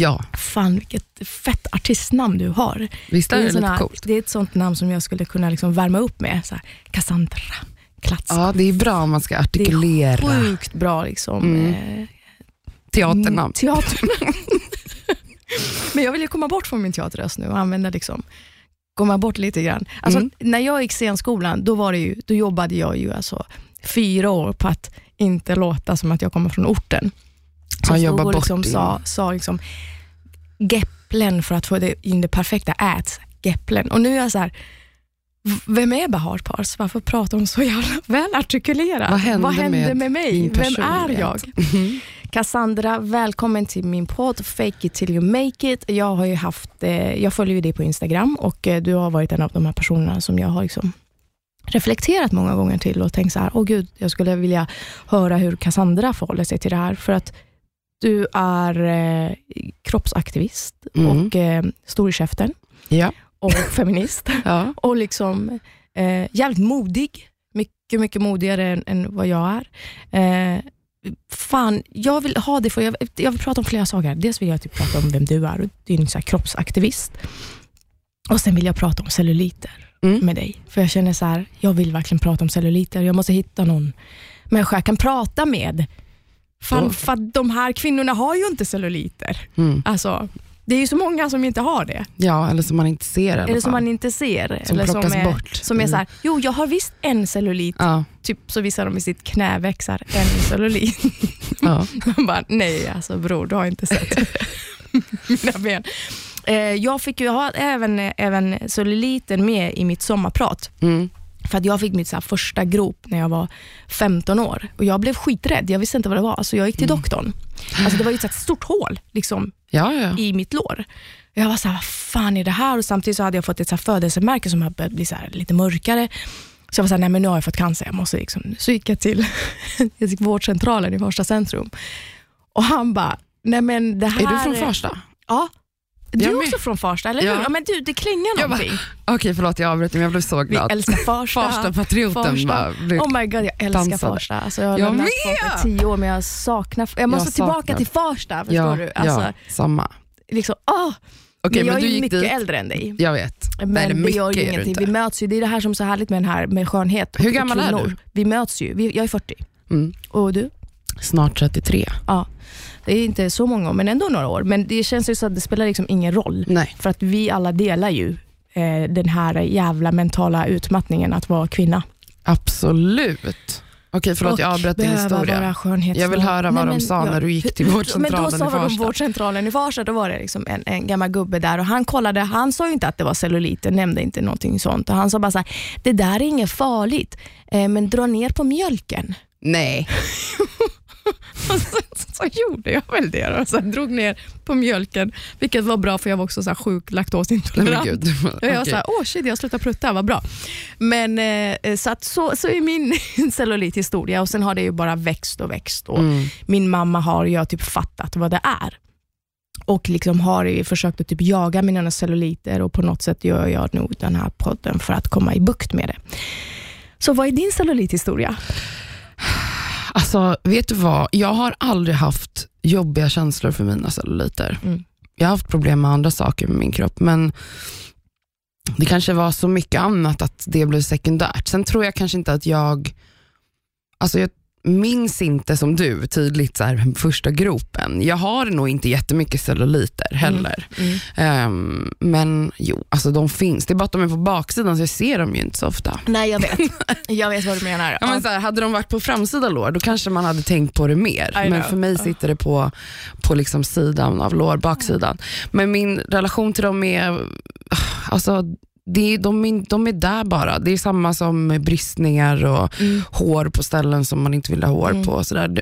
Ja, Fan vilket fett artistnamn du har. visst är en det sån lite här- coolt? det är ett sånt namn som jag skulle kunna liksom värma upp med. Så här, Cassandra Klatsko. Ja, det är bra om man ska det är artikulera sjukt bra liksom, Mm. eh, teaternamn. teaternamn. Men jag vill ju komma bort från min teaterröst nu och använda liksom, komma bort lite grann. Alltså, Mm. När jag gick scenskolan, då, var det ju, då jobbade jag ju alltså fyra år på att inte låta som att jag kommer från orten. Så Ja, jag jobba stod och liksom sa, sa liksom, Gepplen för att få det in det perfekta ät. Gepplen. Och nu är jag så här, vem är Bahar Pars? Varför pratar hon så jävla väl artikulerat? Vad hände med med mig? Vem är jag? Cassandra, välkommen till min podd Fake it till you make it. Jag, har ju haft, eh, jag följer ju dig på Instagram och eh, du har varit en av de här personerna som jag har liksom reflekterat många gånger till och tänkt så här, åh gud, jag skulle vilja höra hur Cassandra förhåller sig till det här. För att du är eh, kroppsaktivist Mm. och eh, stor i käften Ja. och feminist Ja. och liksom eh, jävligt modig. Mycket, mycket modigare än, än vad jag är. Eh, fan, jag vill ha det för jag, jag vill prata om flera saker. Dels vill jag typ prata om vem du är, du är en så här kroppsaktivist. Och sen vill jag prata om celluliter Mm. med dig. För jag känner så här, jag vill verkligen prata om celluliter. Jag måste hitta någon människa jag kan prata med. Fan, Då- för att de här kvinnorna har ju inte celluliter. Mm. Alltså, det är ju så många som inte har det. ja, eller som man inte ser Eller som fall. man inte ser. Som eller plockas är, bort. Som är Mm. så här, jo jag har visst en cellulit, Ja, typ så visar de i sitt knä växer en cellulit. ja. Man bara, nej alltså bror, du har inte sett mina ben. Eh, jag fick ju ha även, även celluliten med i mitt sommarprat. Mm. För att jag fick mitt så första grop när jag var 15 år. Och Jag blev skiträdd, jag visste inte vad det var. Alltså jag gick till doktorn. Alltså det var ett så stort hål liksom, ja, ja. i mitt lår. Jag var så här, vad fan är det här? Och samtidigt så hade jag fått ett så födelsemärke som hade börjat bli så lite mörkare. Så jag var så här, nej men nu har jag fått cancer, jag måste liksom. Så gick jag till jag gick vårdcentralen i Farsta centrum. Och han bara, nej men det här... Är du från Farsta? Ja. Du är också från Farsta, eller Ja. hur? Ja, men du, det klingar någonting. Okej, förlåt jag avbröt men jag blev så Vi glad. älskar Farsta. Farsta-patrioten Farsta. Oh my god, jag älskar dansade. Farsta. Alltså, jag har Jag lämnat med! Farsta i tio år, men jag saknar... Jag måste Jag tillbaka saknar. till Farsta, förstår ja, du? Alltså, ja, samma. liksom, åh! Okej, men jag men är ju mycket dit. äldre än dig. Jag vet. Men Nej, det, gör ju ingenting. Vi möts ju. Det är det här som är så härligt med den här med skönhet. och- Hur och gammal är du? Vi möts ju. Vi, jag är 40. Mm. Och du? Snart 33. Ja. Det är inte så många år, men ändå några år. Men det känns ju så att det spelar liksom ingen roll. Nej. För att vi alla delar ju eh, den här jävla mentala utmattningen att vara kvinna. Absolut. Okej, förlåt jag avbröt din historia. Jag vill höra vad Nej, de men, sa ja. när du gick till Men vårdcentralen då sa i de Farsta. vårdcentralen i Farsta, då var det liksom en, en gammal gubbe där och han kollade, han sa ju inte att det var celluliter, nämnde inte någonting sånt. Och han sa bara så här, det där är inget farligt, eh, men dra ner på mjölken. Nej. Och så, så gjorde jag väl det. Så jag drog ner på mjölken, vilket var bra för jag var också så här sjuk laktosintolerant. gud. Och jag var Okej. såhär, åh shit jag slutar prutta, vad bra. Men eh, så, att, så, så är min cellulithistoria och sen har det ju bara växt och växt. Och Mm. Min mamma har ju typ fattat vad det är. Och liksom har ju försökt att typ jaga mina celluliter och på något sätt gör jag nog den här podden för att komma i bukt med det. Så vad är din cellulithistoria? Alltså, vet du vad? Jag har aldrig haft jobbiga känslor för mina celluliter. Mm. Jag har haft problem med andra saker med min kropp, men det kanske var så mycket annat att det blev sekundärt. Sen tror jag kanske inte att jag, alltså jag minns inte som du tydligt så här, första gropen. Jag har nog inte jättemycket celluliter heller. Mm. Ehm, men jo, alltså de finns. Det är bara att de är på baksidan så jag ser dem ju inte så ofta. Nej jag vet, jag vet vad du menar. Ja, men så här, hade de varit på framsida lår, då kanske man hade tänkt på det mer. Men för mig sitter det på, på liksom sidan av lår, baksidan. Men min relation till dem är, alltså, det de, är, de är där bara. Det är samma som bristningar och Mm. hår på ställen som man inte vill ha hår Mm. på. och Så där.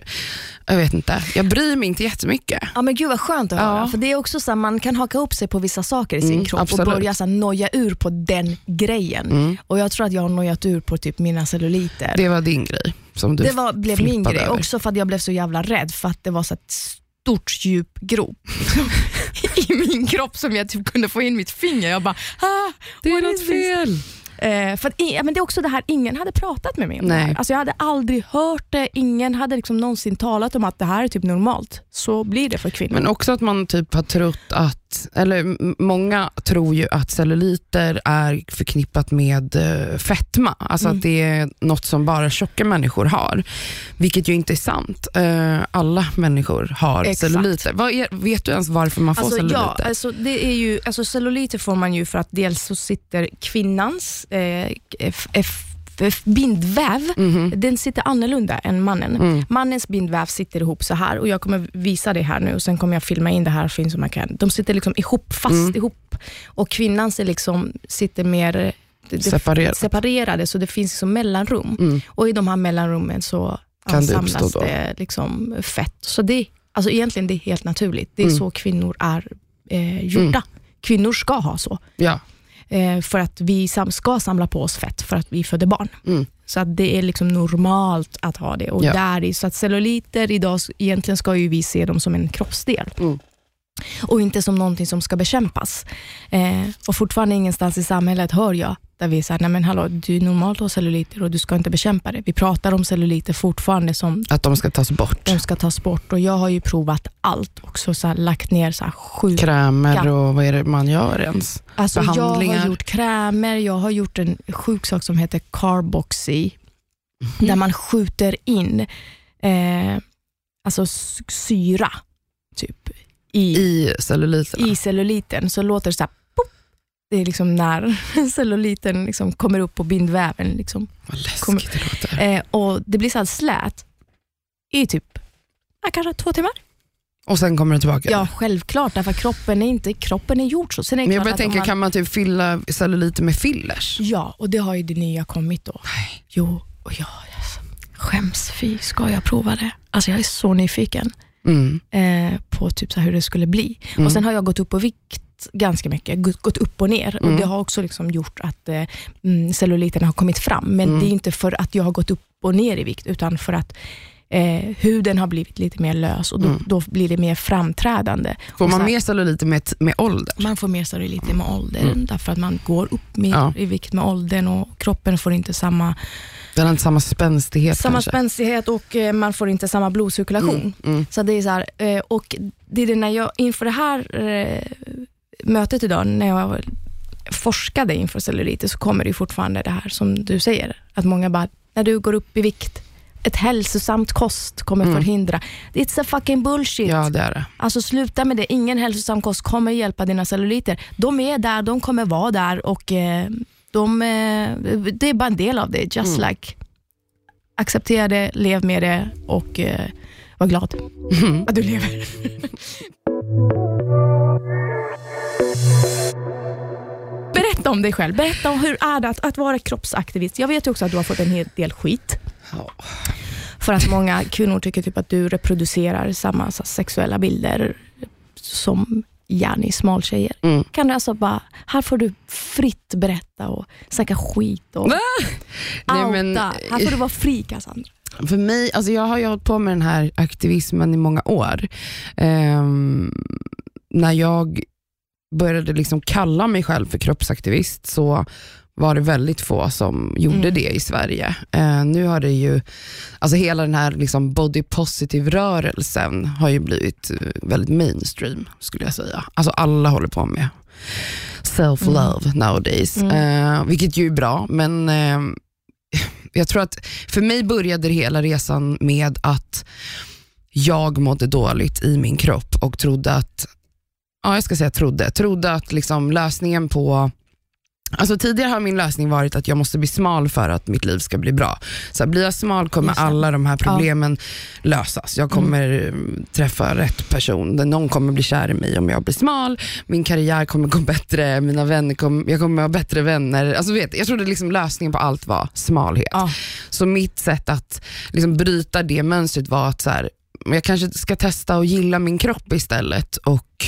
Jag vet inte, jag bryr mig inte jättemycket. Ja men gud vad skönt att höra. Ja. För det är också så man kan haka upp sig på vissa saker i sin Mm, kropp absolut. och börja så här, noja ur på den grejen. Mm. Och jag tror att jag har nojat ur på typ mina celluliter. Det var din grej. Som du Det var, blev min grej, över. också för att jag blev så jävla rädd för att det var så stort djup grop i min kropp som jag typ kunde få in mitt finger. Jag bara, ah, Det är något fel. Eh, för att, men det är också det här, ingen hade pratat med mig om det Nej. här. Alltså jag hade aldrig hört det, ingen hade liksom någonsin talat om att det här är typ normalt. Så blir det för kvinnor. Men också att man typ har trott att, eller många tror ju att celluliter är förknippat med eh, fetma. Alltså Mm. att det är något som bara tjocka människor har. Vilket ju inte är sant. Eh, alla människor har Exakt. celluliter. Är, vet du ens varför man får Alltså, celluliter? ja, alltså, det är ju, alltså, celluliter får man ju för att dels så sitter kvinnans eh, bindväv, Mhm. den sitter annorlunda än mannen. Mm. Mannens bindväv sitter ihop så här och jag kommer visa det här nu och sen kommer jag filma in det här fint som jag kan. De sitter liksom ihop, fast Mm. ihop och kvinnans är liksom, sitter mer eh, Separerat. separerade så det finns liksom mellanrum. Mm. Och i de här mellanrummen så Kan det då? det liksom fett. Så det, alltså egentligen det är helt naturligt. Det är Mm. så kvinnor är eh, gjorda. Kvinnor ska ha så. Ja. Eh, för att vi ska samla på oss fett för att vi föder barn. Mm. Så att det är liksom normalt att ha det. Och Ja. där i, så att celluliter idag, egentligen ska ju vi se dem som en kroppsdel. Mm. Och inte som någonting som ska bekämpas. Eh, och fortfarande ingenstans i samhället hör jag där vi säger, nej men hallå, du är normalt att ha celluliter och du ska inte bekämpa det. Vi pratar om celluliter fortfarande som Att de ska tas bort. de ska tas bort och jag har ju provat allt också. Så här, lagt ner så här sju Krämer och vad är det man gör ens? Alltså jag behandlingar. har gjort krämer, jag har gjort en sjuk sak som heter carboxy, Mhm. där man skjuter in eh, alltså syra typ, i, I celluliterna. i celluliten. Så låter det så här, pop. Det är liksom när celluliten liksom kommer upp på bindväven. Liksom. Vad läskigt Kommer- det låter. Eh, och Det blir så här slät i typ ja, kanske två timmar. Och sen kommer det tillbaka. Ja, självklart. Därför kroppen är inte kroppen är gjord så. Sen är Men jag börjar tänka, man- kan man typ fylla celluliter med fillers? Ja, och det har ju det nya kommit då. Nej. Jo, och jag skäms. Fy, ska jag prova det? Alltså jag är så nyfiken Mm. eh, på typ så hur det skulle bli. Mm. Och Sen har jag gått upp på vikt ganska mycket, gått, gått upp och ner. Mm. Och Det har också liksom gjort att eh, mm, celluliterna har kommit fram. Men Mm. det är inte för att jag har gått upp och ner i vikt, utan för att eh, huden har blivit lite mer lös och då, Mm. då blir det mer framträdande. Får Och man här- mer celluliter med, med ålder? Man får mer celluliter med åldern, Mm. därför att man går upp mer Ja. i vikt med åldern och kroppen får inte samma Den har inte samma spänstighet samma kanske? spänstighet och eh, man får inte samma blodcirkulation. Mm. Mm. Så det är så här, eh, och det är det när jag, inför det här eh, mötet idag, när jag forskade inför celluliter, så kommer det fortfarande det här som du säger, att många bara, när du går upp i vikt, ett hälsosamt kost kommer Mm. förhindra. It's a fucking bullshit. Ja, det är det. Alltså sluta med det. Ingen hälsosam kost kommer hjälpa dina celluliter. De är där, de kommer vara där och eh, de, eh, det är bara en del av det. Just Mm. like acceptera det, lev med det och eh, var glad att du lever. Berätta om dig själv. Berätta om hur är det att, att vara kroppsaktivist. Jag vet också att du har fått en hel del skit. Ja. För att många kvinnor tycker typ att du reproducerar samma sexuella bilder som gärna smaltjejer. Mm. Kan du alltså bara, här får du fritt berätta och snacka skit och Nej, outa. men- här får du vara fri Cassandra. För mig, alltså jag har ju hållit på med den här aktivismen i många år. Ehm, när jag började liksom kalla mig själv för kroppsaktivist så var det väldigt få som gjorde Mm. det i Sverige. Eh, nu har det ju, alltså hela den här liksom body positive rörelsen har ju blivit eh, väldigt mainstream skulle jag säga. Alltså alla håller på med self-love nowadays, Mm. eh, vilket ju är bra men eh, jag tror att för mig började hela resan med att jag mådde dåligt i min kropp och trodde att, ja jag ska säga trodde, trodde att liksom lösningen på Alltså tidigare har min lösning varit att jag måste bli smal för att mitt liv ska bli bra. Så här, blir jag smal kommer alla de här problemen lösas. Jag kommer mm, träffa rätt person. Någon kommer bli kär i mig om jag blir smal. Min karriär kommer gå bättre. Mina vänner kommer, jag kommer ha bättre vänner. Alltså, vet, jag trodde liksom lösningen på allt var smalhet. Ja. Så mitt sätt att liksom bryta det mönstret var att så här, jag kanske ska testa att gilla min kropp istället och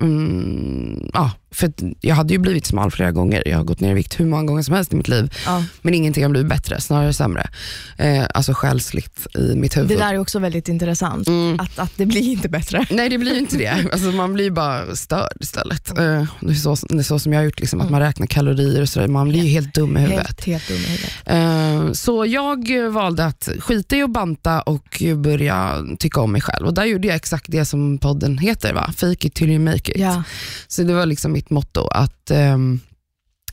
mm, ja, för jag hade ju blivit smal flera gånger. Jag har gått ner i vikt hur många gånger som helst i mitt liv. Ja. Men ingenting har blivit bättre, snarare sämre. Eh, alltså själsligt i mitt huvud. Det där är också väldigt intressant, Mm. att, att det blir inte bättre. Nej det blir ju inte det. Alltså, man blir bara störd istället. Eh, det, är så, det är så som jag har gjort, liksom, att man räknar kalorier och sådär. Man blir ju helt dum i huvudet. Helt, helt dum i huvudet. Eh, Så jag valde att skita i att banta och börja tycka om mig själv. Och där gjorde jag exakt det som podden heter, va? fake it till you make it. Ja. Så det var liksom mitt motto, att um,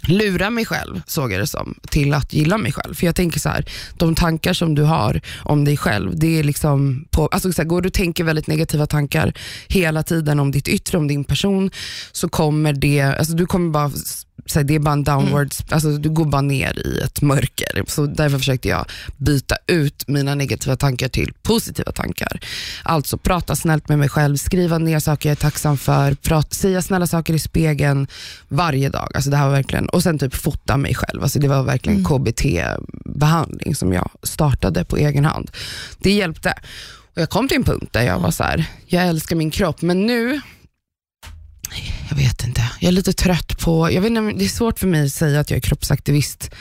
lura mig själv, såg jag det som, till att gilla mig själv. För jag tänker så här, de tankar som du har om dig själv, det är liksom på, alltså så här, går du och tänker väldigt negativa tankar hela tiden om ditt yttre, om din person, så kommer det, alltså du kommer bara så här, det är bara en downwards, alltså du går bara ner i ett mörker. Så därför försökte jag byta ut mina negativa tankar till positiva tankar. Alltså prata snällt med mig själv, skriva ner saker jag är tacksam för, prata, säga snälla saker i spegeln varje dag. Alltså det här var verkligen, och sen typ fota mig själv. Alltså det var verkligen KBT-behandling som jag startade på egen hand. Det hjälpte. Och jag kom till en punkt där jag var så här, jag älskar min kropp, men nu jag vet inte. Jag är lite trött på, jag vet inte, det är svårt för mig att säga att jag är kroppsaktivist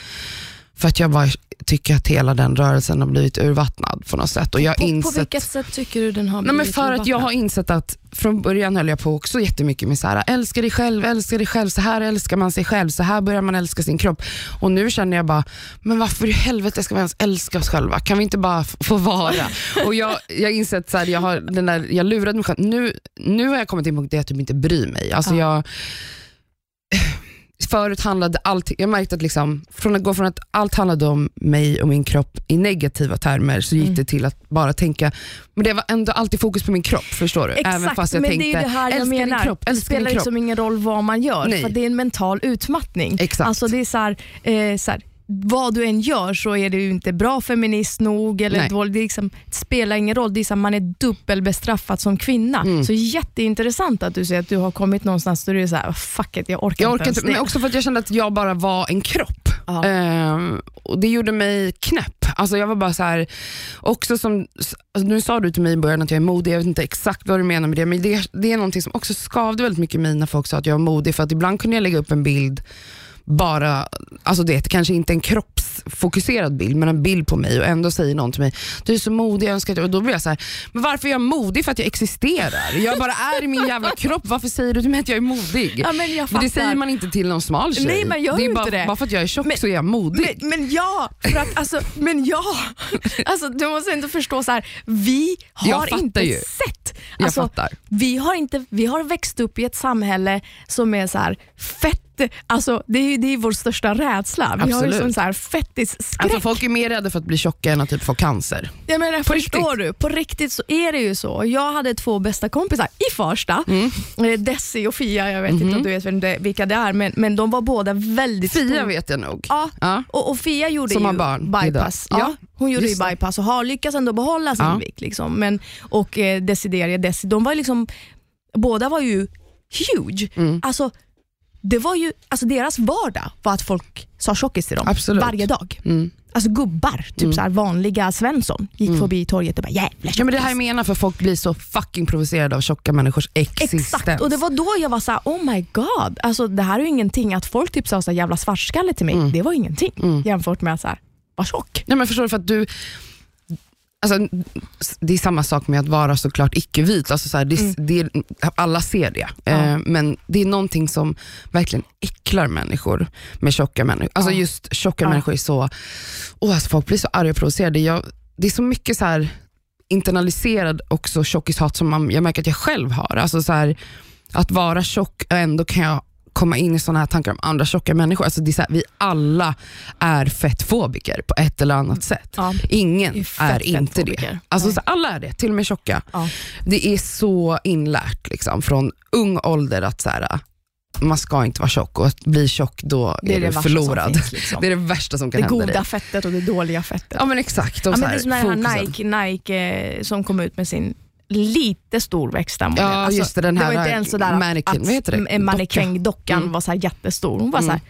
för att jag bara tycker att hela den rörelsen har blivit urvattnad på något sätt. Och jag På, på insett, vilket sätt tycker du den har nej men blivit för att jag urvattnad? har insett att från början höll jag på också jättemycket med så här, älska dig själv, älska dig själv, så här älskar man sig själv, så här börjar man älska sin kropp. Och nu känner jag bara, men varför i helvete ska vi ens älska oss själva? Kan vi inte bara få vara? Och jag jag insett så här, jag, har den där, jag lurade mig själv. Nu, nu har jag kommit till en punkt där jag typ inte bryr mig. Alltså Ja. jag, förut handlade allt, jag märkte att liksom, från att gå från att allt handlade om mig och min kropp i negativa termer så gick Mm. det till att bara tänka, men det var ändå alltid fokus på min kropp, förstår du? Exakt, Även fast jag men tänkte, det är det här jag menar. din kropp, det spelar liksom ingen roll vad man gör, Nej. för det är en mental utmattning. Exakt. Alltså det är så här, eh, så här, vad du än gör så är du inte bra feminist nog eller Nej. dålig. Det, liksom, det spelar ingen roll, det är här, man är dubbelbestraffad som kvinna. Mm. Så jätteintressant att du säger att du har kommit någonstans där du är så här, fuck it, jag orkar, Jag orkar inte, men också för att jag kände att jag bara var en kropp. Ehm, och Det gjorde mig knäpp. Alltså jag var bara så här, också som, alltså nu sa du till mig i början att jag är modig, jag vet inte exakt vad du menar med det, men det, det är någonting som också skavde väldigt mycket i mig när folk sa att jag var modig, för att ibland kunde jag lägga upp en bild bara, alltså det kanske inte en kroppsfokuserad bild, men en bild på mig och ändå säger någon till mig, du är så modig, jag önskar att du-" och då blir jag så här, men varför är jag modig? För att jag existerar. Jag bara är i min jävla kropp, varför säger du till mig att jag är modig? Ja, men jag Men det säger man inte till någon smal tjej. Nej, man gör det är bara, inte det. bara för att jag är tjock Men- så är jag modig. Men, men ja, för att, alltså, men ja. Alltså, du måste inte förstå, så här, vi Jag har inte ju. sett. jag Alltså, fattar. vi, har inte, vi har växt upp i ett samhälle som är så här fett, alltså, det, är, det är vår största rädsla. Vi har ju Absolut. sån så här fettisskräck. Alltså, folk är mer rädda för att bli tjocka än att typ få cancer. Jag menar, På förstår du? På riktigt så är det ju så. Jag hade två bästa kompisar i Farsta, Mm. eh, Desi och Fia, jag vet inte om du vet vem det, vilka det är, men, men de var båda väldigt Fia stora. vet jag nog. Ja, Ja. och, och Fia gjorde Som ju barn bypass. idag. Ja, hon gjorde ju just det. bypass och har lyckats ändå behålla sin Ja. vikt. Liksom. Men, och eh, Desideria, Desi, de var liksom, båda var ju huge. Mm. Alltså, det var ju, alltså deras vardag var att folk sa tjockis till dem Absolut. varje dag. Mm. Alltså gubbar, typ så här vanliga Svensson, gick förbi torget och bara jävla Ja, men det här jag tjockis." menar för folk blir så fucking provocerade av tjocka människors existens. Exakt, och det var då jag var så här: oh my god, alltså, det här är ju ingenting. Att folk typ sa så jävla svartskalle till mig, Mm. det var ingenting jämfört med att så här, vara tjock. Nej, men förstår du, för att du Alltså, det är samma sak med att vara såklart icke-vit. Alltså så här, det, det, alla ser det. Mm. Ja. Eh, men det är någonting som verkligen äcklar människor med tjocka människor. Alltså Ja. just tjocka Ja. människor är så, oh, alltså folk blir så arga och provocerade. Jag, det är så mycket så här internaliserad också tjockishat som man, jag märker att jag själv har. Alltså så här, att vara tjock ändå kan jag komma in i såna här tankar om andra tjocka människor. Alltså det är så här, vi alla är fettfobiker på ett eller annat sätt. Ja. Ingen Det är är, fett inte det. Alltså, så alla är det, till och med tjocka. Ja. Det är så inlärt liksom, från ung ålder att så här, man ska inte vara tjock och att bli tjock då Det är är, det du förlorad. finns. Liksom. Det är det värsta som kan Det hända dig. goda fettet och det dåliga fettet. Ja men exakt. Och Ja, men det här, är som den här. Nike, Nike eh, som kom ut med sin lite storväxta. Ja, just det, den här det var inte ens sådär mannequin, vad heter det? att en mannekängdockan Mm. var så jättestor. Hon var så här,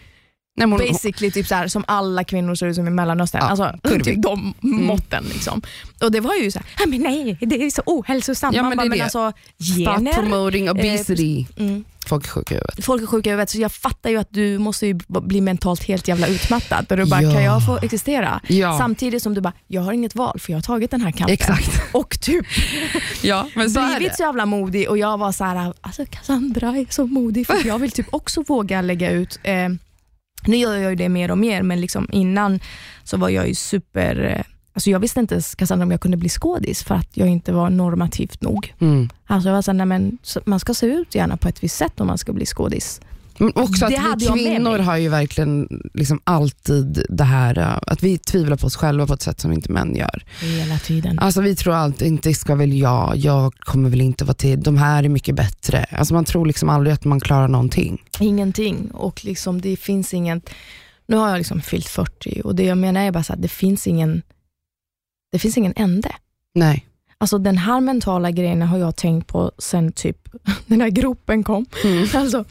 Nej, hon, basically typ så här, som alla kvinnor ser ut som i Mellanöstern. Ja, alltså, typ de måtten. Liksom. Och det var ju så här, "Ah, men nej, det är så ohälsosamt. Ja, Man men bara, det är men det. alltså, gener. promoting obesity. Mm. Folk är sjuka i huvudet. Folk är sjuka i huvudet, så jag fattar ju att du måste bli mentalt helt jävla utmattad. Och du bara, Ja. kan jag få existera? Ja, Samtidigt som du bara, jag har inget val för jag har tagit den här kampen. exakt. Och typ Ja, men så är det. blivit så jävla modig och jag var så här, alltså Cassandra är så modig för jag vill typ också våga lägga ut eh, nu gör jag ju det mer och mer, men liksom innan så var jag ju super... Alltså jag visste inte ens Cassandra om jag kunde bli skådis för att jag inte var normativt nog. Mm. Alltså jag var såhär, nej men man ska se ut gärna på ett visst sätt om man ska bli skådis. Men också att vi kvinnor har ju verkligen liksom alltid det här, äh, att vi tvivlar på oss själva på ett sätt som inte män gör. Hela tiden. Alltså vi tror alltid, inte ska väl jag, jag kommer väl inte vara till, de här är mycket bättre. Alltså man tror liksom aldrig att man klarar någonting. Ingenting och liksom det finns ingen... Nu har jag liksom fyllt 40 och det jag menar är bara att det finns ingen, det finns ingen ände. Nej. Alltså den här mentala grejen har jag tänkt på sen typ den här gropen kom. Mm. Alltså,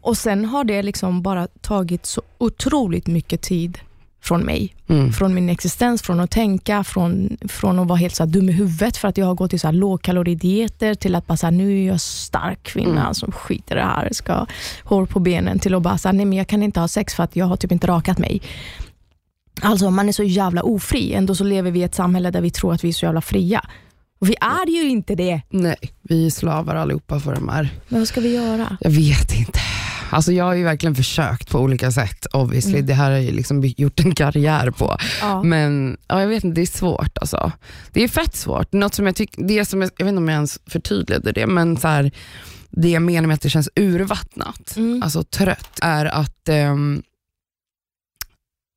och sen har det liksom bara tagit så otroligt mycket tid från mig. Mm. Från min existens, från att tänka, från, från att vara helt så dum i huvudet för att jag har gått i så här lågkaloridieter till att bara så här, nu är jag stark kvinna Mm. som skiter i det här, ska ha hår på benen till att bara så här, nej men jag kan inte ha sex för att jag har typ inte rakat mig. Alltså man är så jävla ofri, ändå så lever vi i ett samhälle där vi tror att vi är så jävla fria. Och vi är ju inte det. Nej, vi är slavar allihopa för de här. Men vad ska vi göra? Jag vet inte. Alltså jag har ju verkligen försökt på olika sätt obviously. Mm. Det här har jag liksom gjort en karriär på. Ja. Men ja, jag vet inte, det är svårt alltså. Det är fett svårt. Något som jag tycker, det som jag, jag vet inte om jag ens förtydligade det, men så här, det jag menar med att det känns urvattnat, Mm. alltså trött, är att ehm,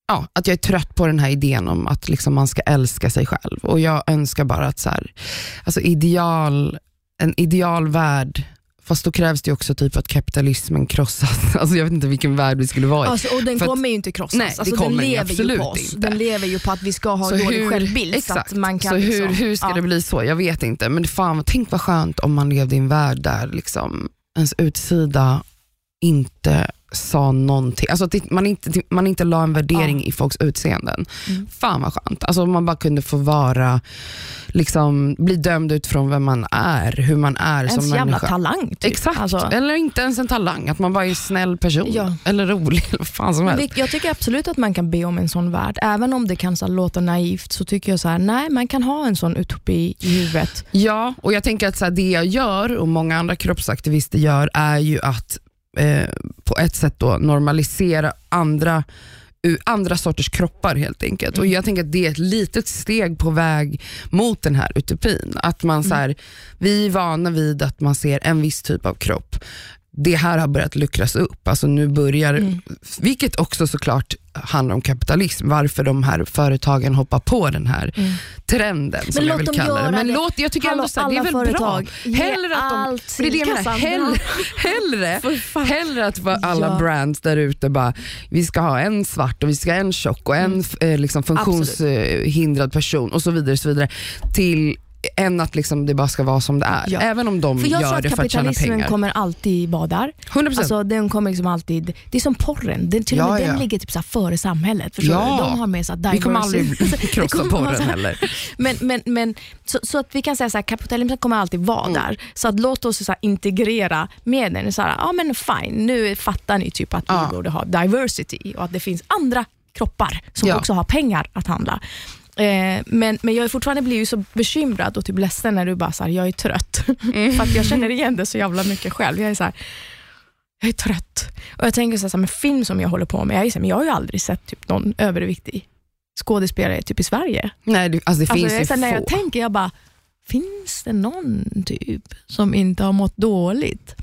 Ja, att jag är trött på den här idén om att liksom man ska älska sig själv. Och Jag önskar bara att så här, alltså ideal, en idealvärld, fast då krävs det också typ att kapitalismen krossas. Alltså jag vet inte vilken värld vi skulle vara i. Alltså, och den För att- kommer ju inte krossas. Nej, alltså, den lever ju på oss. inte. Den lever ju på att vi ska ha Så dålig hur- självbild. Exakt, Så, att man kan så hur, liksom, hur ska ja. det bli så? Jag vet inte, men fan, tänk vad skönt om man levde i en värld där liksom ens utsida inte sa någonting. Alltså att man inte, man inte la en värdering i folks utseenden. Mm. Fan vad skönt. Alltså man bara kunde få vara, liksom, bli dömd utifrån vem man är, hur man är Ens som jävla människa. talang. Typ. Exakt, Alltså, eller inte ens en talang, att man bara är en snäll person. Ja. Eller rolig, eller vad fan som helst. jag tycker absolut att man kan be om en sån värld. Även om det kan så låta naivt så tycker jag så här, nej man kan ha en sån utopi i huvudet. Ja, och jag tänker att så här, det jag gör och många andra kroppsaktivister gör är ju att eh, på ett sätt då normalisera andra andra sorters kroppar helt enkelt. Och Jag tänker att det är ett litet steg på väg mot den här utopin. Att man så här, Vi är vana vid att man ser en viss typ av kropp. Det här har börjat luckras upp. Alltså nu börjar, Mm. Vilket också såklart handlar om kapitalism. Varför de här företagen hoppar på den här Mm. trenden som Men jag vill kalla det. Men det. låt, jag tycker Hallå, ändå så det är väl bra. Hellre att de, det är det jag menar, hellre, hellre, hellre att alla Ja. brands där ute bara, vi ska ha en svart och vi ska ha en tjock och en Mm. eh, liksom funktionshindrad person och så vidare, så vidare till än att liksom det bara ska vara som det är. Ja. Även om de För jag tror gör att det för att tjäna kapitalismen pengar. kommer alltid vara där. 100%. Alltså, den kommer liksom alltid, det är som porren, den, till och med Ja, den ja. ligger typ så före samhället. Förstår Ja. du? De har med så här vi kommer aldrig krossa porren här- heller. Men, men, men, så, så att vi kan säga så här, kapitalismen kommer alltid vara Mm. där. Så att låt oss så integrera med den. Så här, ja men fine, nu fattar ni typ att Ja. vi borde ha diversity och att det finns andra kroppar som Ja. också har pengar att handla. Eh, men, men jag är fortfarande blir ju så bekymrad och typ ledsen när du bara så här, jag är trött. Mm. För att jag känner igen det så jävla mycket själv. Jag är så här, jag är trött. Och jag tänker så här, med film som jag håller på med, jag, är så här, men jag har ju aldrig sett typ någon överviktig skådespelare typ i Sverige. Nej, det, alltså det Alltså, finns jag är ju här, när jag få. tänker, jag bara, finns det någon typ som inte har mått dåligt?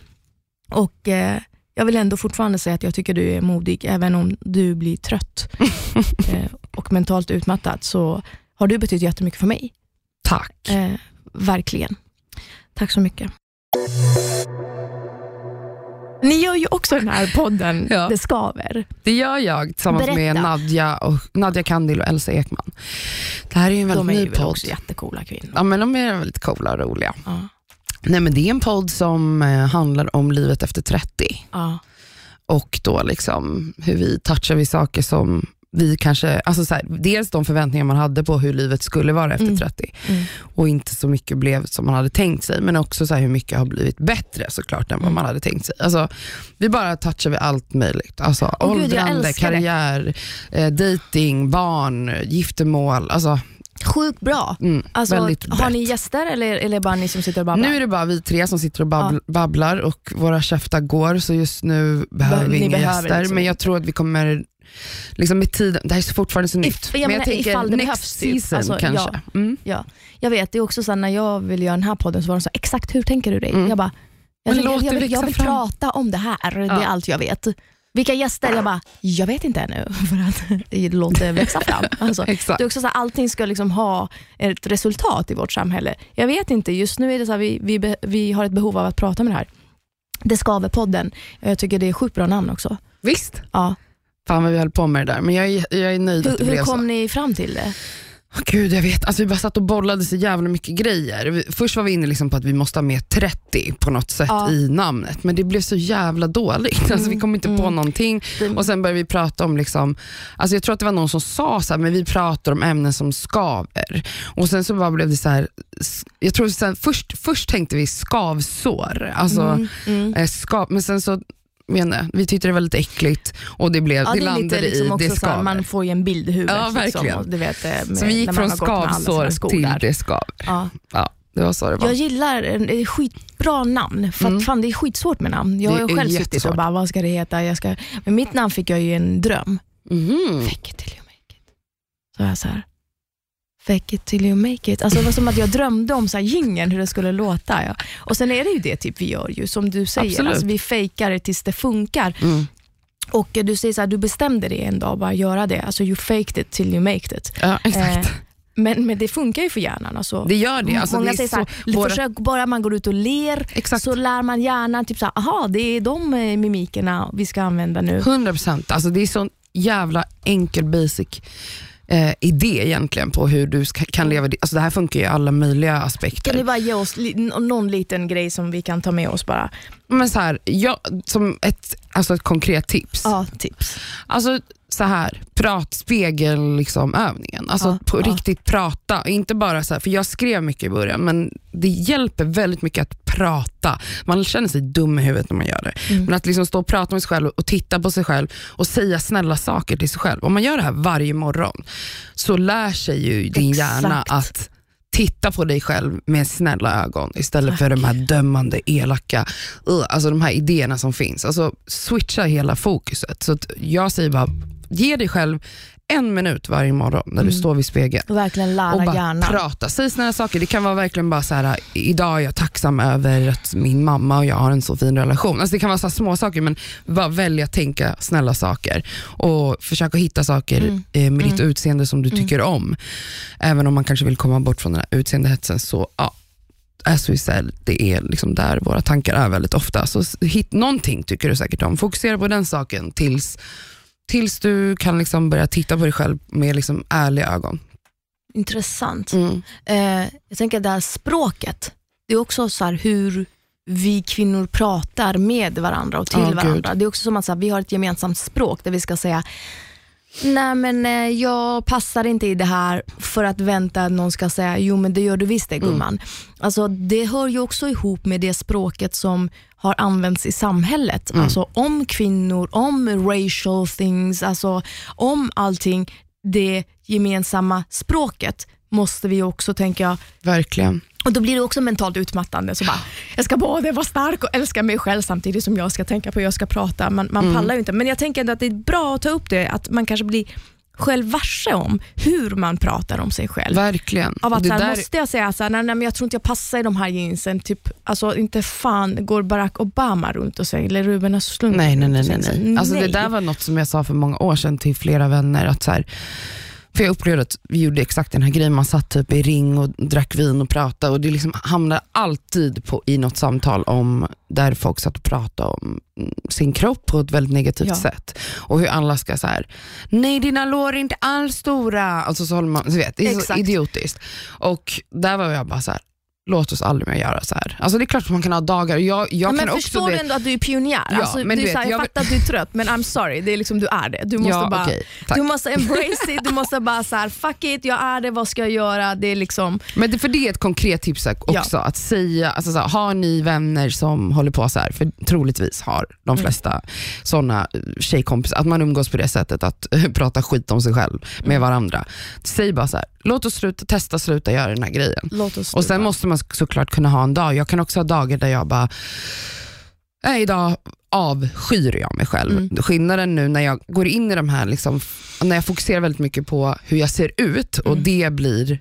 Och eh, jag vill ändå fortfarande säga att jag tycker du är modig, även om du blir trött eh, och mentalt utmattad, så har du betytt jättemycket för mig. Tack. Eh, verkligen. Tack så mycket. Ni gör ju också den här podden Ja. Det skaver. Det gör jag tillsammans med Berätta. Nadja, och, Nadja Kandil och Elsa Ekman. Det här är ju en De är väldigt ju ny podd. också jättecoola kvinnor. Ja, men de är väldigt coola och roliga. Ja. Nej, men det är en podd som eh, handlar om livet efter 30 Ja. och då liksom hur vi touchar vid saker som vi kanske, alltså så här, dels de förväntningar man hade på hur livet skulle vara efter Mm. 30 Mm. och inte så mycket blev som man hade tänkt sig, men också så här hur mycket har blivit bättre såklart än vad Mm. man hade tänkt sig. Alltså, vi bara touchar vid allt möjligt. Alltså, jag åldrande, karriär, eh, dating, barn, giftermål. Alltså, Sjukt bra. mm, Alltså, har ni gäster eller, eller bara ni som sitter och babblar? Nu är det bara vi tre som sitter och babbl- babblar och våra käftar går, så just nu behöver vi ni inga behöver gäster. liksom men jag tror att vi kommer, liksom med tiden, det här är fortfarande så nytt, jag men menar, jag tänker det next typ. season Alltså, kanske. Mm. Jag vet, det är också så när jag ville göra den här podden så var de så exakt hur tänker du dig? Mm. Jag bara, jag, tänker, jag, det vill, jag vill prata om det här, det Ja. är allt jag vet. Vilka gäster? Jag bara, jag vet inte ännu för att låt det växa fram. Alltså, det är också så här, allting ska liksom ha ett resultat i vårt samhälle. Jag vet inte, just nu är det så här, vi, vi, vi har ett behov av att prata med det här. Det skaver podden. Jag tycker det är sjukt bra namn också. Visst, Ja. fan vad vi höll på med det där, men jag är, jag är nöjd att Hur, det hur blev så. kom ni fram till det? Gud, jag vet. Alltså, vi bara satt och bollade så jävla mycket grejer. Först var vi inne liksom på att vi måste ha med 30 på något sätt Ja. i namnet, men det blev så jävla dåligt. Alltså, vi kom inte på mm. någonting. Och Sen började vi prata om, liksom, alltså jag tror att det var någon som sa så här, men vi pratar om ämnen som skaver. Och Sen så bara blev det så här, jag tror sen, först, först tänkte vi skavsår, alltså, Mm, mm. eh, skav, men sen så menar, vi tyckte det var lite äckligt och det, blev, Ja, det det landade liksom i det skaver. man får ju en bild i huvudet. Ja, Liksom, verkligen. du vet, eh, med, så vi gick från skavsår till det skaver. Ja. Ja, det var så det var. Jag gillar ett skitbra namn, för Mm. fan, det är skitsvårt med namn. Jag har själv suttit och bara, vad ska det heta? Jag ska... Men mitt namn fick jag ju en dröm. Mhm. Fake it till you make it. Så jag så här, fake it till you make it. Alltså, det var som att jag drömde om så här jingeln, hur det skulle låta. Ja. Och Sen är det ju det typ vi gör, ju, som du säger. Absolut. Alltså, vi fejkar det tills det funkar. Mm. Och Du säger så här, du bestämde dig en dag bara göra det. Alltså, you faked it till you maked it. Ja, exakt. Eh, men, men det funkar ju för hjärnan. Alltså. det gör det. Alltså, Många det säger så här, så, våra, försök bara man går ut och ler exakt. så lär man hjärnan, typ så här, aha det är de eh, mimikerna vi ska använda nu. 100 procent. Alltså, det är sån jävla enkel basic eh, idé egentligen på hur du ska, kan leva. di- Alltså, det här funkar i alla möjliga aspekter. Kan ni bara ge oss li- någon liten grej som vi kan ta med oss bara? Men så här, jag, som ett, alltså ett konkret tips. Ja, tips. Alltså så här, prat, spegel liksom, övningen. Alltså Ja, på ja. riktigt prata. Inte bara så här, för jag skrev mycket i början men det hjälper väldigt mycket att prata. Man känner sig dum i huvudet när man gör det. Mm. Men att liksom stå och prata med sig själv och titta på sig själv och säga snälla saker till sig själv. Om man gör det här varje morgon så lär sig ju din Exakt. hjärna att titta på dig själv med snälla ögon istället för de här dömande, elaka, uh, alltså de här idéerna som finns. Alltså switcha hela fokuset. Så jag säger bara, ge dig själv en minut varje morgon när du Mm. står vid spegeln Och verkligen lära och bara hjärnan. prata. Säg snälla saker. Det kan vara verkligen bara så här, idag är jag tacksam över att min mamma och jag har en så fin relation. Alltså det kan vara så små saker men bara välja att tänka snälla saker och försöka hitta saker Mm. eh, med ditt Mm. utseende som du Mm. tycker om. Även om man kanske vill komma bort från den här utseendehetsen så ja, as we said, det är liksom där våra tankar är väldigt ofta. Så hitt någonting tycker du säkert om. Fokusera på den saken tills, tills du kan liksom börja titta på dig själv med liksom ärliga ögon. Intressant. Mm. Eh, jag tänker det här språket, det är också så hur vi kvinnor pratar med varandra och till gud. varandra. Det är också som att så här, vi har ett gemensamt språk där vi ska säga Nej men eh, jag passar inte i det här för att vänta att någon ska säga jo men det gör du visst det Mm. gumman. Alltså, det hör ju också ihop med det språket som har använts i samhället. Mm. Alltså om kvinnor, om racial things, alltså om allting, det gemensamma språket måste vi också tänka, Verkligen. Och då blir det också mentalt utmattande. Så bara, jag ska både vara stark och älska mig själv samtidigt som jag ska tänka på hur jag ska prata. Man, man Mm. pallar ju inte. Men jag tänker ändå att det är bra att ta upp det, att man kanske blir själv varse om hur man pratar om sig själv. Verkligen. Av att det där, måste jag säga så här, nej, nej, men jag tror inte jag passar i de här jeansen. Typ, alltså, inte fan går Barack Obama runt och säger, eller Ruben Östlund nej, nej, nej. nej, nej. Alltså, det nej. där var något som jag sa för många år sedan till flera vänner. Att så här, för Jag upplevde att vi gjorde exakt den här grejen, man satt typ i ring och drack vin och pratade och det liksom hamnade alltid på, i något samtal om där folk satt och pratade om mm, sin kropp på ett väldigt negativt Ja. sätt. Och hur alla ska så här, nej dina lår är inte alls stora. Alltså så håller man, så vet, det är så Exakt. idiotiskt. Och där var jag bara så här, låt oss aldrig mer göra så här. Alltså det är klart att man kan ha dagar, jag, jag men kan också förstår det. du ändå att du är pionjär? Ja, alltså, men du vet, så här, jag, fattar att du är trött men I'm sorry, det är liksom, du är det. Du måste, ja, bara, tack. du måste embrace it, du måste bara så här, fuck it, jag är det, vad ska jag göra? Det är liksom, Men det, för det är ett konkret tips också, att säga, alltså så här, har ni vänner som håller på så här, för troligtvis har de flesta såna tjejkompisar, att man umgås på det sättet att prata skit om sig själv med varandra. Säg bara så här, låt oss sluta, testa sluta göra den här grejen. Och sen måste man såklart kunna ha en dag, jag kan också ha dagar där jag bara, nej idag avskyr jag mig själv. Mm. Skillnaden nu när jag går in i de här, liksom, när jag fokuserar väldigt mycket på hur jag ser ut och Mm. det blir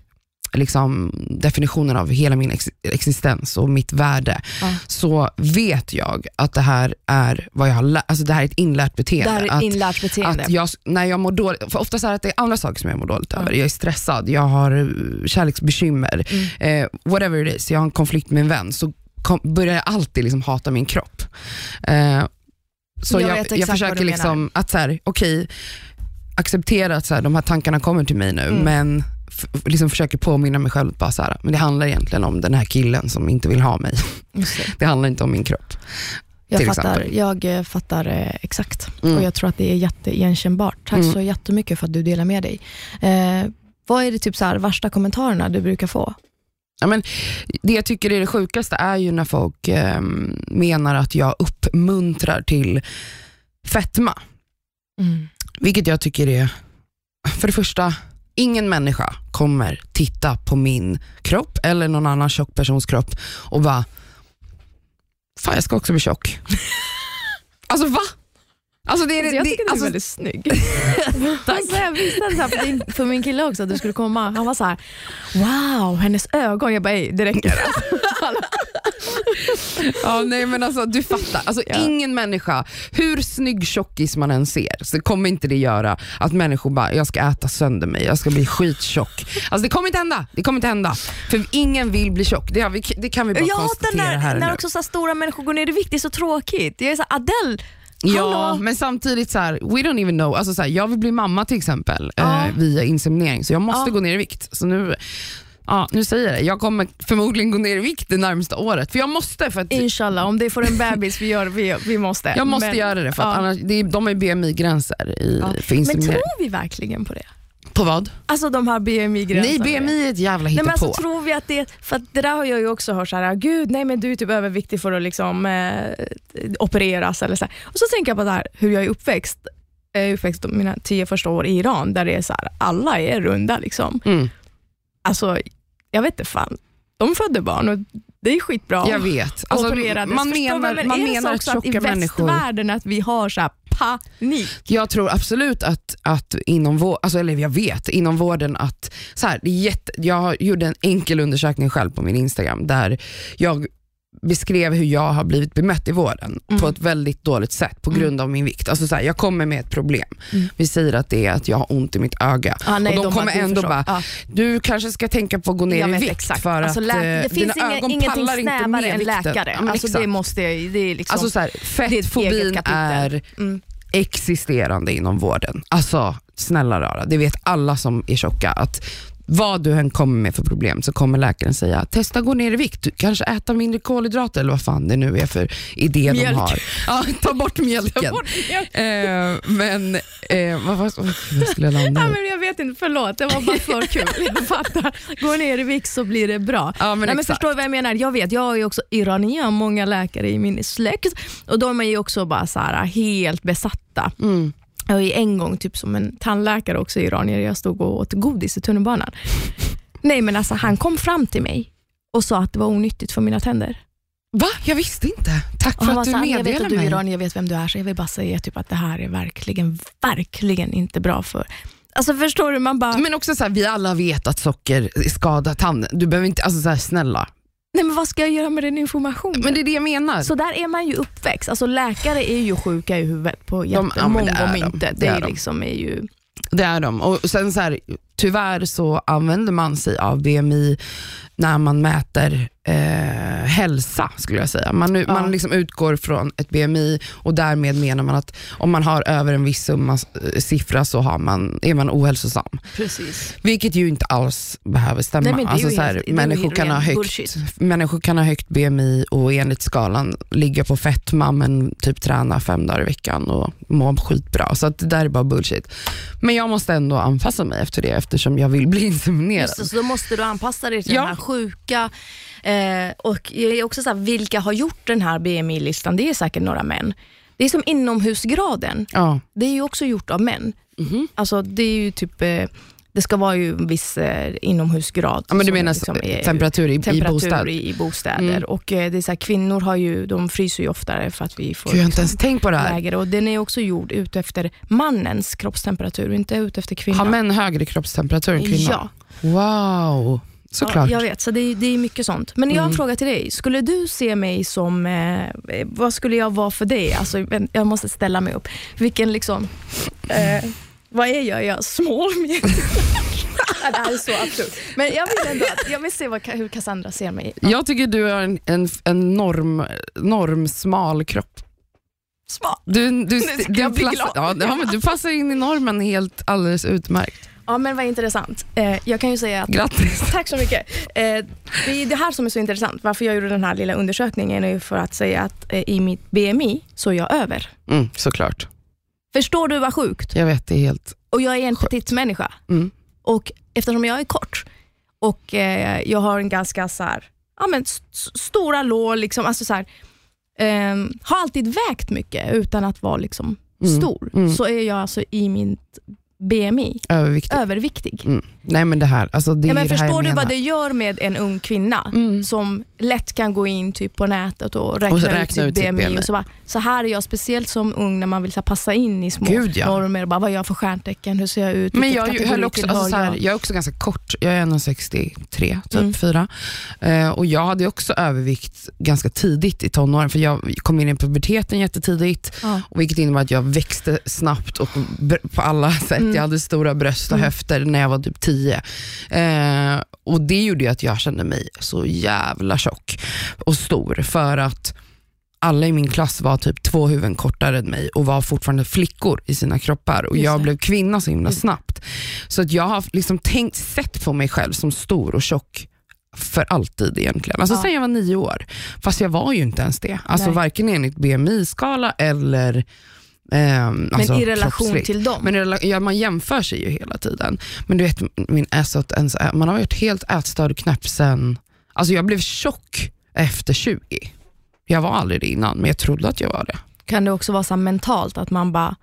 liksom definitionen av hela min ex existens och mitt värde, Ja. så vet jag att det här är vad jag har alltså det här är ett inlärt Det beteende. här är ett inlärt beteende. att jag, när jag mår dåligt, för ofta så är det det är andra saker som jag mår dåligt Ja. över. Jag är stressad, jag har eh, kärleksbekymmer, Mm. eh, whatever it is, jag har en konflikt med en vän, så kom, börjar jag alltid liksom hata min kropp. Eh, så Jag jag, jag, försöker liksom att så här, okej, acceptera att så här, de här tankarna kommer till mig nu, Mm. men liksom försöker påminna mig själv bara så här, men det handlar egentligen om den här killen som inte vill ha mig. Det. Det handlar inte om min kropp. Jag fattar, exempel. jag eh, fattar eh, exakt Mm. och jag tror att det är jätteigenkännbart. Tack Mm. så jättemycket för att du delar med dig. Eh, vad är det typ så här, värsta kommentarerna du brukar få? Ja, men det jag tycker är det sjukaste är ju när folk eh, menar att jag uppmuntrar till fetma. Vilket jag tycker är, för det första, ingen människa kommer titta på min kropp eller någon annan tjock persons kropp och bara, fan jag ska också bli tjock. alltså va? Alltså det är, Alltså, jag det, tycker du är alltså, väldigt snygg. alltså, jag visste så här, för, din, för min kille också att du skulle komma. Han var så här: wow, hennes ögon. Jag bara, "Ey, det räcker. Ja, nej men alltså du fattar, alltså, Ja. ingen människa, hur snygg tjockis man än ser, så kommer inte det göra att människor bara, jag ska äta sönder mig, jag ska bli skittjock. Alltså det kommer inte hända, det kommer inte hända. För ingen vill bli tjock, det, vi, det kan vi bara hatar konstatera här när, när nu. också så stora människor går ner i vikt. Det är så tråkigt. Jag är så här, Adele, Ja, hallå? men samtidigt så här, we don't even know. Alltså så här, jag vill bli mamma till exempel Ja. eh, via inseminering, så jag måste Ja. gå ner i vikt. Så nu, ja, nu säger jag det, jag kommer förmodligen gå ner i vikt det närmaste året. För jag måste, för att inshallah, om det får en bebis, vi, gör, vi, vi måste. jag måste Men- göra det, för annars, det är, de ju BMI-gränser i, för Men inseminering. tror vi verkligen på det? På vad? Alltså de här BMI-gränserna. Nej, BMI är ett jävla Nej, men hittepå. alltså, tror vi att det, för att det där har jag ju också hört, så här, gud nej men du är typ överviktig för att liksom, eh, opereras. Eller så här. Och så tänker jag på det här, hur jag är uppväxt. Jag är uppväxt mina tio första år i Iran, där det är så här, alla är runda. Liksom. Mm, Alltså, jag vet inte fan. De födde barn och det är skitbra. jag vet. Alltså, opererades. man Förstår menar, man menar också att i människor... västvärlden att vi har så här panik? Jag tror absolut att, att inom vården, alltså, eller jag vet inom vården att, så här, det är jätte, jag gjorde en enkel undersökning själv på min Instagram där jag beskrev hur jag har blivit bemött i vården Mm. på ett väldigt dåligt sätt på Mm. grund av min vikt. Alltså så här, jag kommer med ett problem. Mm. Vi säger att det är att jag har ont i mitt öga. Ah, nej, och de, kommer bara, du ändå förstår. bara, Ja. du kanske ska tänka på att gå ner Jag i vikt exakt. för alltså, att eh, det dina finns inga, ögon pallar inte med än vikten. läkare. Ja, alltså, det, måste, det är liksom... Alltså så här, fettfobin är mm. existerande inom vården. Alltså snälla rara, det vet alla som är tjocka att vad du än kommer med för problem så kommer läkaren säga testa gå ner i vikt, du kanske äta mindre kolhydrater eller vad fan det nu är för idé Mjölk. de har. Ja, ta bort mjölken. Ta bort mjölk. Eh, men eh, vad, vad, vad skulle jag landa Ja, men jag vet inte, förlåt. Det var bara för kul. Jag fattar. Gå ner i vikt så blir det bra. Ja, men Nej, men förstår du vad jag menar? Jag vet, jag är också iranier, många läkare i min släkt och de är ju också bara så här, helt besatta. Mm. Jag är en gång typ som en tandläkare också iranier, jag stod och åt godis i tunnelbanan. Nej men alltså han kom fram till mig och sa att det var onyttigt för mina tänder. Va? Jag visste inte. Tack för var att du så här, jag vet att du är mig. iranier, jag vet vem du är, så jag vill bara säga typ att det här är verkligen, verkligen inte bra för... Alltså förstår du, man bara, Men också så här, vi alla vet att socker skadar tanden. Du behöver inte, alltså så här, snälla. Nej men vad ska jag göra med den informationen? Men det är det jag menar. Så där är man ju uppväxt. Alltså läkare är ju sjuka i huvudet på jättemånga om de. inte. Det Det, är de. liksom är ju... Det är de. Och sen så här, tyvärr så använder man sig av BMI när man mäter eh, hälsa skulle jag säga. Man, Ja. man liksom utgår från ett BMI och därmed menar man att om man har över en viss summa, eh, siffra så har man, är man ohälsosam. Precis. Vilket ju inte alls behöver stämma. Nej, alltså, så här, människor, kan ha högt, bullshit. människor kan ha högt BMI och enligt skalan ligga på fetma men typ träna fem dagar i veckan och må skitbra. Så att det där är bara bullshit. Men jag måste ändå anpassa mig efter det eftersom jag vill bli inseminerad. Just det, så då måste du anpassa dig till Ja. den här sjuka. Eh, och jag är också så här, vilka har gjort den här BMI-listan? Det är säkert några män. Det är som inomhusgraden. Ja. Det är ju också gjort av män. Mhm. Alltså det är ju typ eh, det ska vara ju en viss eh, inomhusgrad. Ja, men du menar liksom är- temperatur i, i temperatur bostad? i, i bostäder. Mm. Och eh, det är så här, Kvinnor har ju, de fryser ju oftare för att vi får Gud, jag har inte liksom ens tänkt på det här. lägre. Och den är också gjord ut efter mannens kroppstemperatur, inte ut efter kvinnan. Har män högre kroppstemperatur än kvinnor? Ja, Wow, såklart. Ja, jag vet, så det, är- det är mycket sånt. Men jag har en Mm. fråga till dig. Skulle du se mig som, eh, vad skulle jag vara för dig? Alltså, jag måste ställa mig upp. Vilken liksom, eh, vad är jag? Är jag small? ja, det här är så absurt. Men jag vill ändå att, jag vill se vad, hur Cassandra ser mig. Jag tycker du har en, en, en norm, norm smal kropp. Smal. Du, du, du, passar, glad. ja, ja, men du passar in i normen helt alldeles utmärkt. Ja, men vad intressant. Eh, jag kan ju säga att Grattis. Tack så mycket. Eh, det är det här som är så intressant. Varför jag gjorde den här lilla undersökningen är för att säga att eh, i mitt BMI så är jag över. Mm, såklart. Förstår du vad sjukt? Jag vet, det är helt... Och jag är en Sjukt. petit människa. Mm. Och eftersom jag är kort och eh, jag har en ganska så här, ja, men st- st- stora lår, liksom, alltså så här, ehm, har alltid vägt mycket utan att vara liksom Mm, stor, mm. så är jag alltså i min BMI Överviktig. överviktig. Mm. Nej men det här, alltså det Ja, är men här förstår jag du menar. vad det gör med en ung kvinna Mm. som lätt kan gå in typ på nätet och räkna, Och så ut räkna ut sitt BMI. BMI. Och så, bara, så här är jag, speciellt som ung när man vill så här, passa in i små Gud, ja. normer. Och bara, vad har jag för stjärntecken? Hur ser jag ut? Men jag, höll också, alltså, så här, jag? jag är också ganska kort, jag är 1,63 typ, Mm. fyra. Eh, och jag hade också övervikt ganska tidigt i tonåren, för jag kom in i puberteten jättetidigt, Ja. och vilket innebär att jag växte snabbt och på alla sätt. Mm. Jag hade stora bröst och Mm. höfter när jag var typ 10. Eh, och det gjorde ju att jag kände mig så jävla tjock och stor, för att alla i min klass var typ två huvuden kortare än mig och var fortfarande flickor i sina kroppar och jag blev kvinna så himla Mm. snabbt. Så att jag har liksom tänkt, sett på mig själv som stor och tjock för alltid egentligen. Alltså Ja. sen jag var nio år. Fast jag var ju inte ens det. Alltså Nej. varken enligt BMI-skala eller Men alltså i relation kroppsvikt. till dem? Men ja, man jämför sig ju hela tiden. Men du vet, min äsot, ens, man har varit helt ätstörd knäpp sen... Alltså jag blev tjock efter 20. Jag var aldrig det innan, men jag trodde att jag var det. kan det också vara så mentalt, att man bara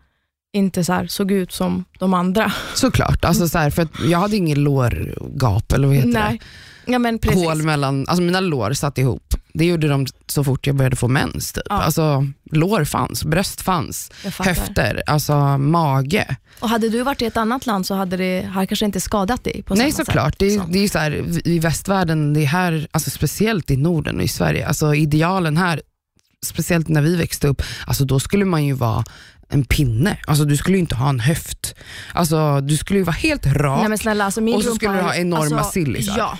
inte så såg ut som de andra? Såklart, alltså så här, för att jag hade ingen lårgap, eller vad heter Nej. Ja, men det? precis. Hål mellan, alltså mina lår satt ihop. Det gjorde de så fort jag började få mens. Typ. Ja. Alltså, lår fanns, bröst fanns, höfter, alltså mage. Och hade du varit i ett annat land så hade det här kanske inte skadat dig på Nej såklart, sätt. det liksom. det är så här, i västvärlden, det är här, alltså speciellt i Norden och i Sverige, alltså idealen här, speciellt när vi växte upp, alltså då skulle man ju vara en pinne, alltså du skulle ju inte ha en höft. Alltså du skulle ju vara helt rak, Nej, snälla, alltså och så skulle du ha enorma alltså, sillisar. Ja.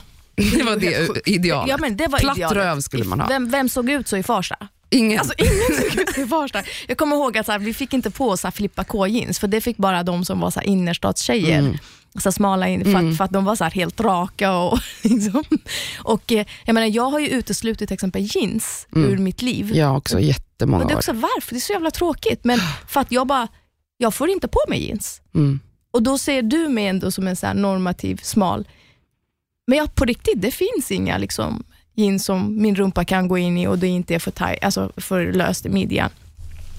det var det idealet. Ja, men det var Platt idealet. röv skulle man ha. Vem, vem såg ut så i Farsta? Ingen. Alltså ingen såg ut i Farsta. Jag kommer ihåg att så här, vi fick inte på så här, flippa K-jeans, för det fick bara de som var så här, innerstadstjejer. Mm. Så här, smala in, för, Mm. att, för att de var så helt raka. Och, liksom. och, eh, jag, menar, jag har ju uteslutit till exempel jeans Mm. ur mitt liv. Jag också jättemånga och det är år. också varför, det är så jävla tråkigt. Men för att jag bara, jag får inte på mig jeans. Mm. Och då ser du mig ändå som en så normativ, smal. Men jag, på riktigt, det finns inga liksom, jeans som min rumpa kan gå in i och det inte är för, taj, alltså för löst i midjan.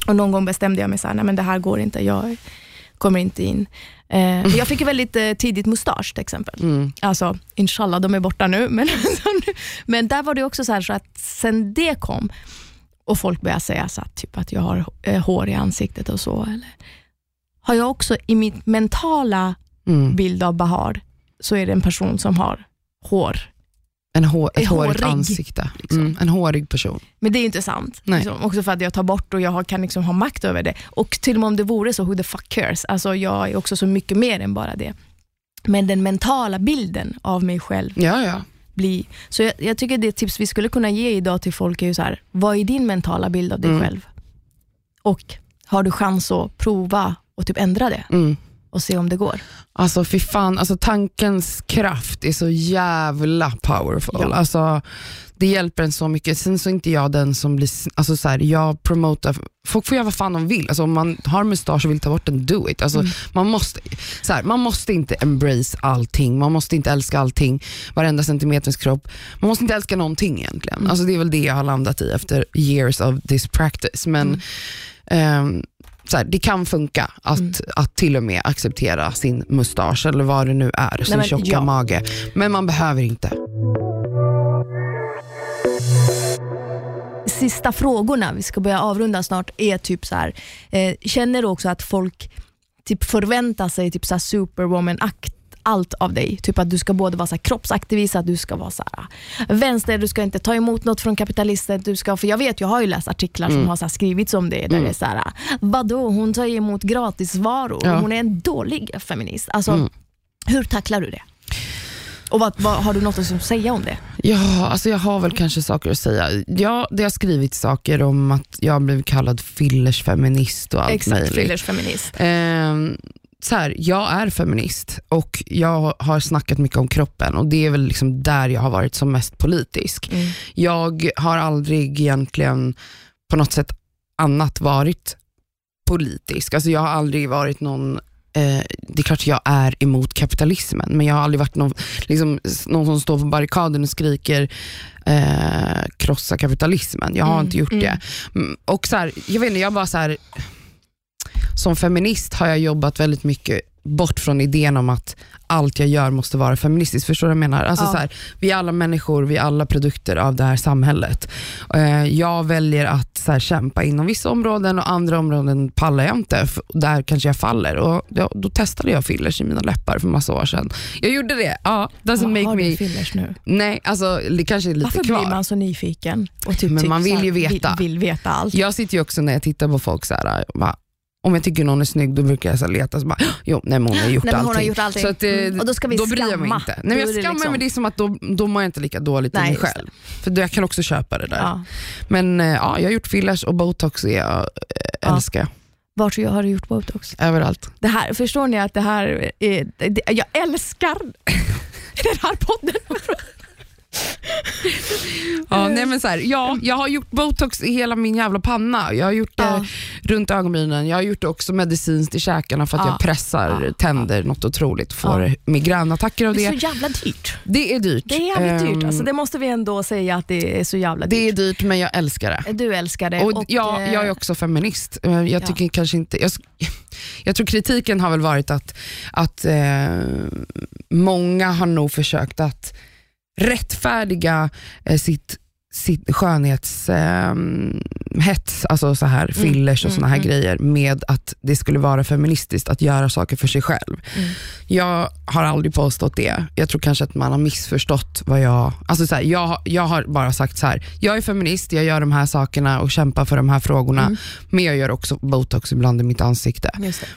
Och någon gång bestämde jag mig så här, nej men det här går inte, jag kommer inte in. Eh, jag fick väldigt eh, tidigt mustasch till exempel. Mm. Alltså, inshallah, de är borta nu. Men, men där var det också så, här, så att sen det kom och folk började säga så att, typ att jag har eh, hår i ansiktet och så. Eller, har jag också i mitt mentala Mm. bild av Bahar så är det en person som har hår. En hår, ett hårigt hårig, ansikte. liksom. Mm. En hårig person. Men det är inte sant. Liksom. Också för att jag tar bort och jag kan liksom ha makt över det. Och till och med om det vore så, who the fuck cares? Alltså jag är också så mycket mer än bara det. Men den mentala bilden av mig själv, Ja, ja. bli... Så jag, jag tycker det tips vi skulle kunna ge idag till folk är ju så här, vad är din mentala bild av dig Mm. själv? Och har du chans att prova och typ ändra det Mm. Och se om det går? Alltså fy fan, alltså, tankens kraft är så jävla powerful. Ja. Alltså, det hjälper en så mycket. Sen så är inte jag den som blir, alltså, så här, jag promotar, folk får göra vad fan de vill. Alltså, om man har mustasch och vill ta bort den, do it. Alltså, Mm. man, måste, så här, man måste inte embrace allting, man måste inte älska allting, varenda centimeters kropp. Man måste inte älska någonting egentligen. Mm. Alltså, det är väl det jag har landat i efter years of this practice. Men Mm. ehm, så här, det kan funka att, Mm. att till och med acceptera sin mustasch eller vad det nu är, sin men, tjocka ja. mage. Men man behöver inte. Sista frågorna, vi ska börja avrunda snart, är typ så här. Eh, känner du också att folk typ förväntar sig typ så superwoman-akt allt av dig. Typ att du ska både vara så kroppsaktivist, att du ska vara så här vänster, du ska inte ta emot något från kapitalister. Du ska, för jag vet, jag har ju läst artiklar som Mm. har så skrivits om det, där Mm. det är så här, vadå, hon tar emot gratisvaror, Ja. hon är en dålig feminist. Alltså, Mm. Hur tacklar du det? Och vad, vad, har du något att säga om det? Ja, alltså jag har väl kanske saker att säga. Ja, det har skrivit saker om att jag blivit kallad fillersfeminist och allt Exakt, möjligt. Fillers feminist. Så här, jag är feminist och jag har snackat mycket om kroppen och det är väl liksom där jag har varit som mest politisk. Mm. Jag har aldrig egentligen på något sätt annat varit politisk. Alltså jag har aldrig varit någon Eh, det är klart att jag är emot kapitalismen, men jag har aldrig varit någon, liksom, någon som står på barrikaden och skriker eh, krossa kapitalismen. Jag har Mm, inte gjort mm. det. Mm, Och så här, jag vet inte, jag bara så här, som feminist har jag jobbat väldigt mycket bort från idén om att allt jag gör måste vara feministiskt. Förstår du vad jag menar? Alltså Ja. så här, vi är alla människor, vi är alla produkter av det här samhället. Eh, jag väljer att så här, kämpa inom vissa områden och andra områden pallar jag inte. Där kanske jag faller. Och då, då testade jag fillers i mina läppar för massa år sedan. Jag gjorde det. Ja, doesn't Har make du me... fillers nu? Nej, alltså det kanske är lite Varför kvar. blir man så nyfiken? Och typ, Men typ man vill ju veta. Vill, vill veta allt. Jag sitter ju också när jag tittar på folk så här, bara, om jag tycker någon är snygg då brukar jag så leta, så bara, jo nej men hon har gjort Nej, allting. har gjort allting. Så att, eh, Mm. Och då ska vi bryr jag mig skamma. inte. Nej, men Då jag skammar liksom- mig, det är som att då, då mår jag inte lika dåligt i Nej, mig just själv. För då jag kan också köpa det där. Ja. Men eh, ja, jag har gjort fillers och botox jag, eh, Ja. älskar jag. Vart har du gjort botox? Överallt. Det här, förstår ni att det här är, det, jag älskar den här podden. Ja, nej, men så här, ja, jag har gjort botox i hela min jävla panna. Jag har gjort det Ja. runt ögonbrynen. Jag har gjort det också medicinskt i käkarna för att Ja. jag pressar Ja. tänder något otroligt. Får Ja. migränattacker av Det är det. så jävla dyrt. Det är dyrt. Det är jävligt dyrt. Ehm, Alltså, det måste vi ändå säga att det är så jävla Det är dyrt. dyrt men jag älskar det. Du älskar det. Och jag, eh, jag är också feminist. Eh, Jag tycker kanske inte... Jag, jag tror kritiken har väl varit att, att eh, många har nog försökt att rättfärdiga eh, sitt, sitt skönhetshets, eh, hets, alltså så här fillers och mm, såna här mm. grejer med att det skulle vara feministiskt att göra saker för sig själv. Mm. Jag har aldrig påstått det. Jag tror kanske att man har missförstått vad jag... Alltså så här, jag, jag har bara sagt så här. jag är feminist, jag gör de här sakerna och kämpar för de här frågorna, Mm. men jag gör också botox ibland i mitt ansikte.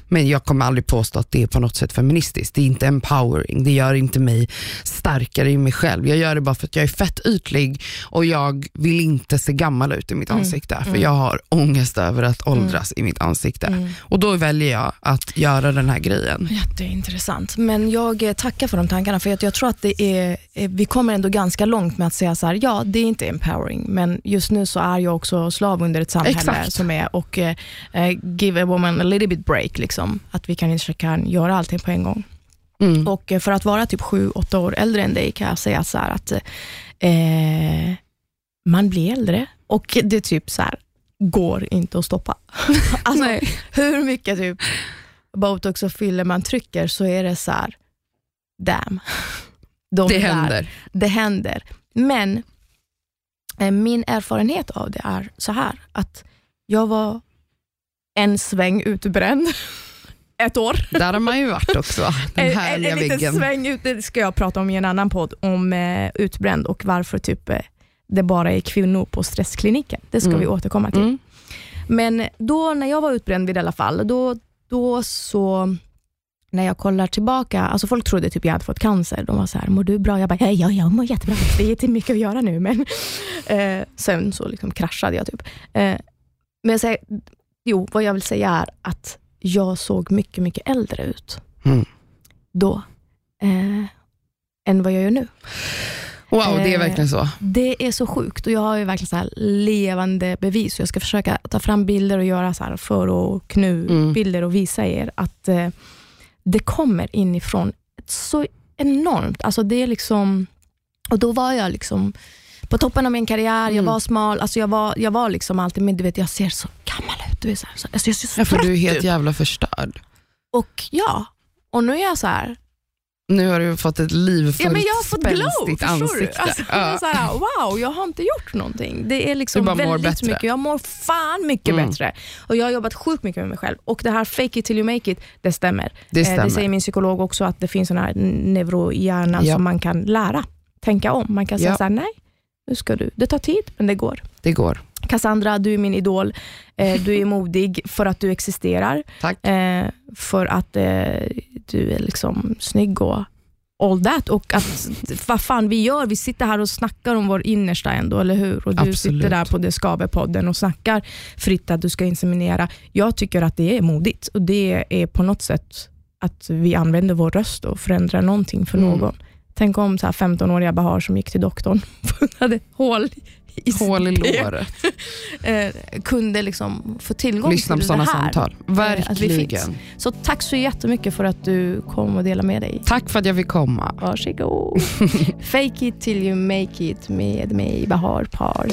Men jag kommer aldrig påstå att det är på något sätt feministiskt. Det är inte empowering, det gör inte mig starkare i mig själv. Jag gör det bara för att jag är fett ytlig och jag vill inte se gammal ut i mitt Mm. ansikte, för Mm. jag har ångest över att åldras i mitt ansikte. Mm. Och då väljer jag att göra den här grejen. Jätteintressant. Men jag eh, tackar för de tankarna, för att jag tror att det är, eh, vi kommer ändå ganska långt med att säga så här, ja, det är inte empowering, men just nu så är jag också slav under ett samhälle Exakt. som är, och eh, give a woman a little bit break, liksom. att vi kan inte kan göra allting på en gång. Mm. Och för att vara typ sju, åtta år äldre än dig kan jag säga så att eh, man blir äldre och det typ så här, går inte att stoppa. alltså, hur mycket typ botox och filler man trycker så är det så här, damn. De Det där, händer. Det händer. Men eh, min erfarenhet av det är så här, att jag var en sväng utbränd ett år. Där har man ju varit också, den En- härliga en, en liten väggen. sväng ut, det ska jag prata om i en annan podd, om eh, utbränd och varför typ eh, det bara är kvinnor på stresskliniken. Det ska Mm. vi återkomma till. Mm. Men då när jag var utbränd vid i alla fall, då, då så när jag kollar tillbaka, alltså folk trodde typ jag hade fått cancer. De var så här, mår du bra? Jag bara, ja, ja jag mår jättebra. Det är inte mycket att göra nu. Men, eh, sen så liksom kraschade jag. typ. Eh, men säger, jo, vad jag vill säga är att jag såg mycket, mycket äldre ut Mm. då, eh, än vad jag gör nu. Wow, det är Eh, verkligen så. Det är så sjukt och jag har ju verkligen så levande bevis. Jag ska försöka ta fram bilder och göra så här för och knu-bilder och visa er att eh, det kommer inifrån så enormt, alltså det är liksom, och då var jag liksom på toppen av min karriär, jag Mm. var smal, alltså jag var, jag var liksom alltid, men du vet jag ser så gammal ut. Du vet, så här, alltså jag ser så Ja, för du är helt ut. jävla förstörd. Och ja, och nu är jag så här, Nu har du fått ett livfullt, Ja, men jag har fått glow, ansikte. Alltså, Ja. så här, wow, jag har inte gjort någonting. Det är liksom Du bara mår väldigt bättre. mycket. Jag mår fan mycket Mm. bättre. Och Jag har jobbat sjukt mycket med mig själv. Och det här fake it till you make it, det stämmer. Det Eh, stämmer. det säger min psykolog också, att det finns sån här neurohjärna Ja. som man kan lära. Tänka om. Man kan säga Ja. så här, nej, nu ska du. Det tar tid, men det går. Det går. Cassandra, du är min idol. Eh, du är modig för att du existerar. Tack. Eh, för att du är liksom snygg och all that. Och att vad fan vi gör, vi sitter här och snackar om vår innersta ändå, eller hur? Och du Absolut. sitter där på Det Skaver-podden och snackar fritt att du ska inseminera. Jag tycker att det är modigt och det är på något sätt att vi använder vår röst och förändrar någonting för Mm. någon. Tänk om så här 15-åriga Bahar som gick till doktorn, hade hål Hål i låret. eh, kunde liksom få tillgång Lyssna på till sådana det här. samtal. Eh. Verkligen. Så tack så jättemycket för att du kom och delade med dig. Tack för att jag fick komma. Varsågod. Fake it till you make it med mig, Bahar Pars.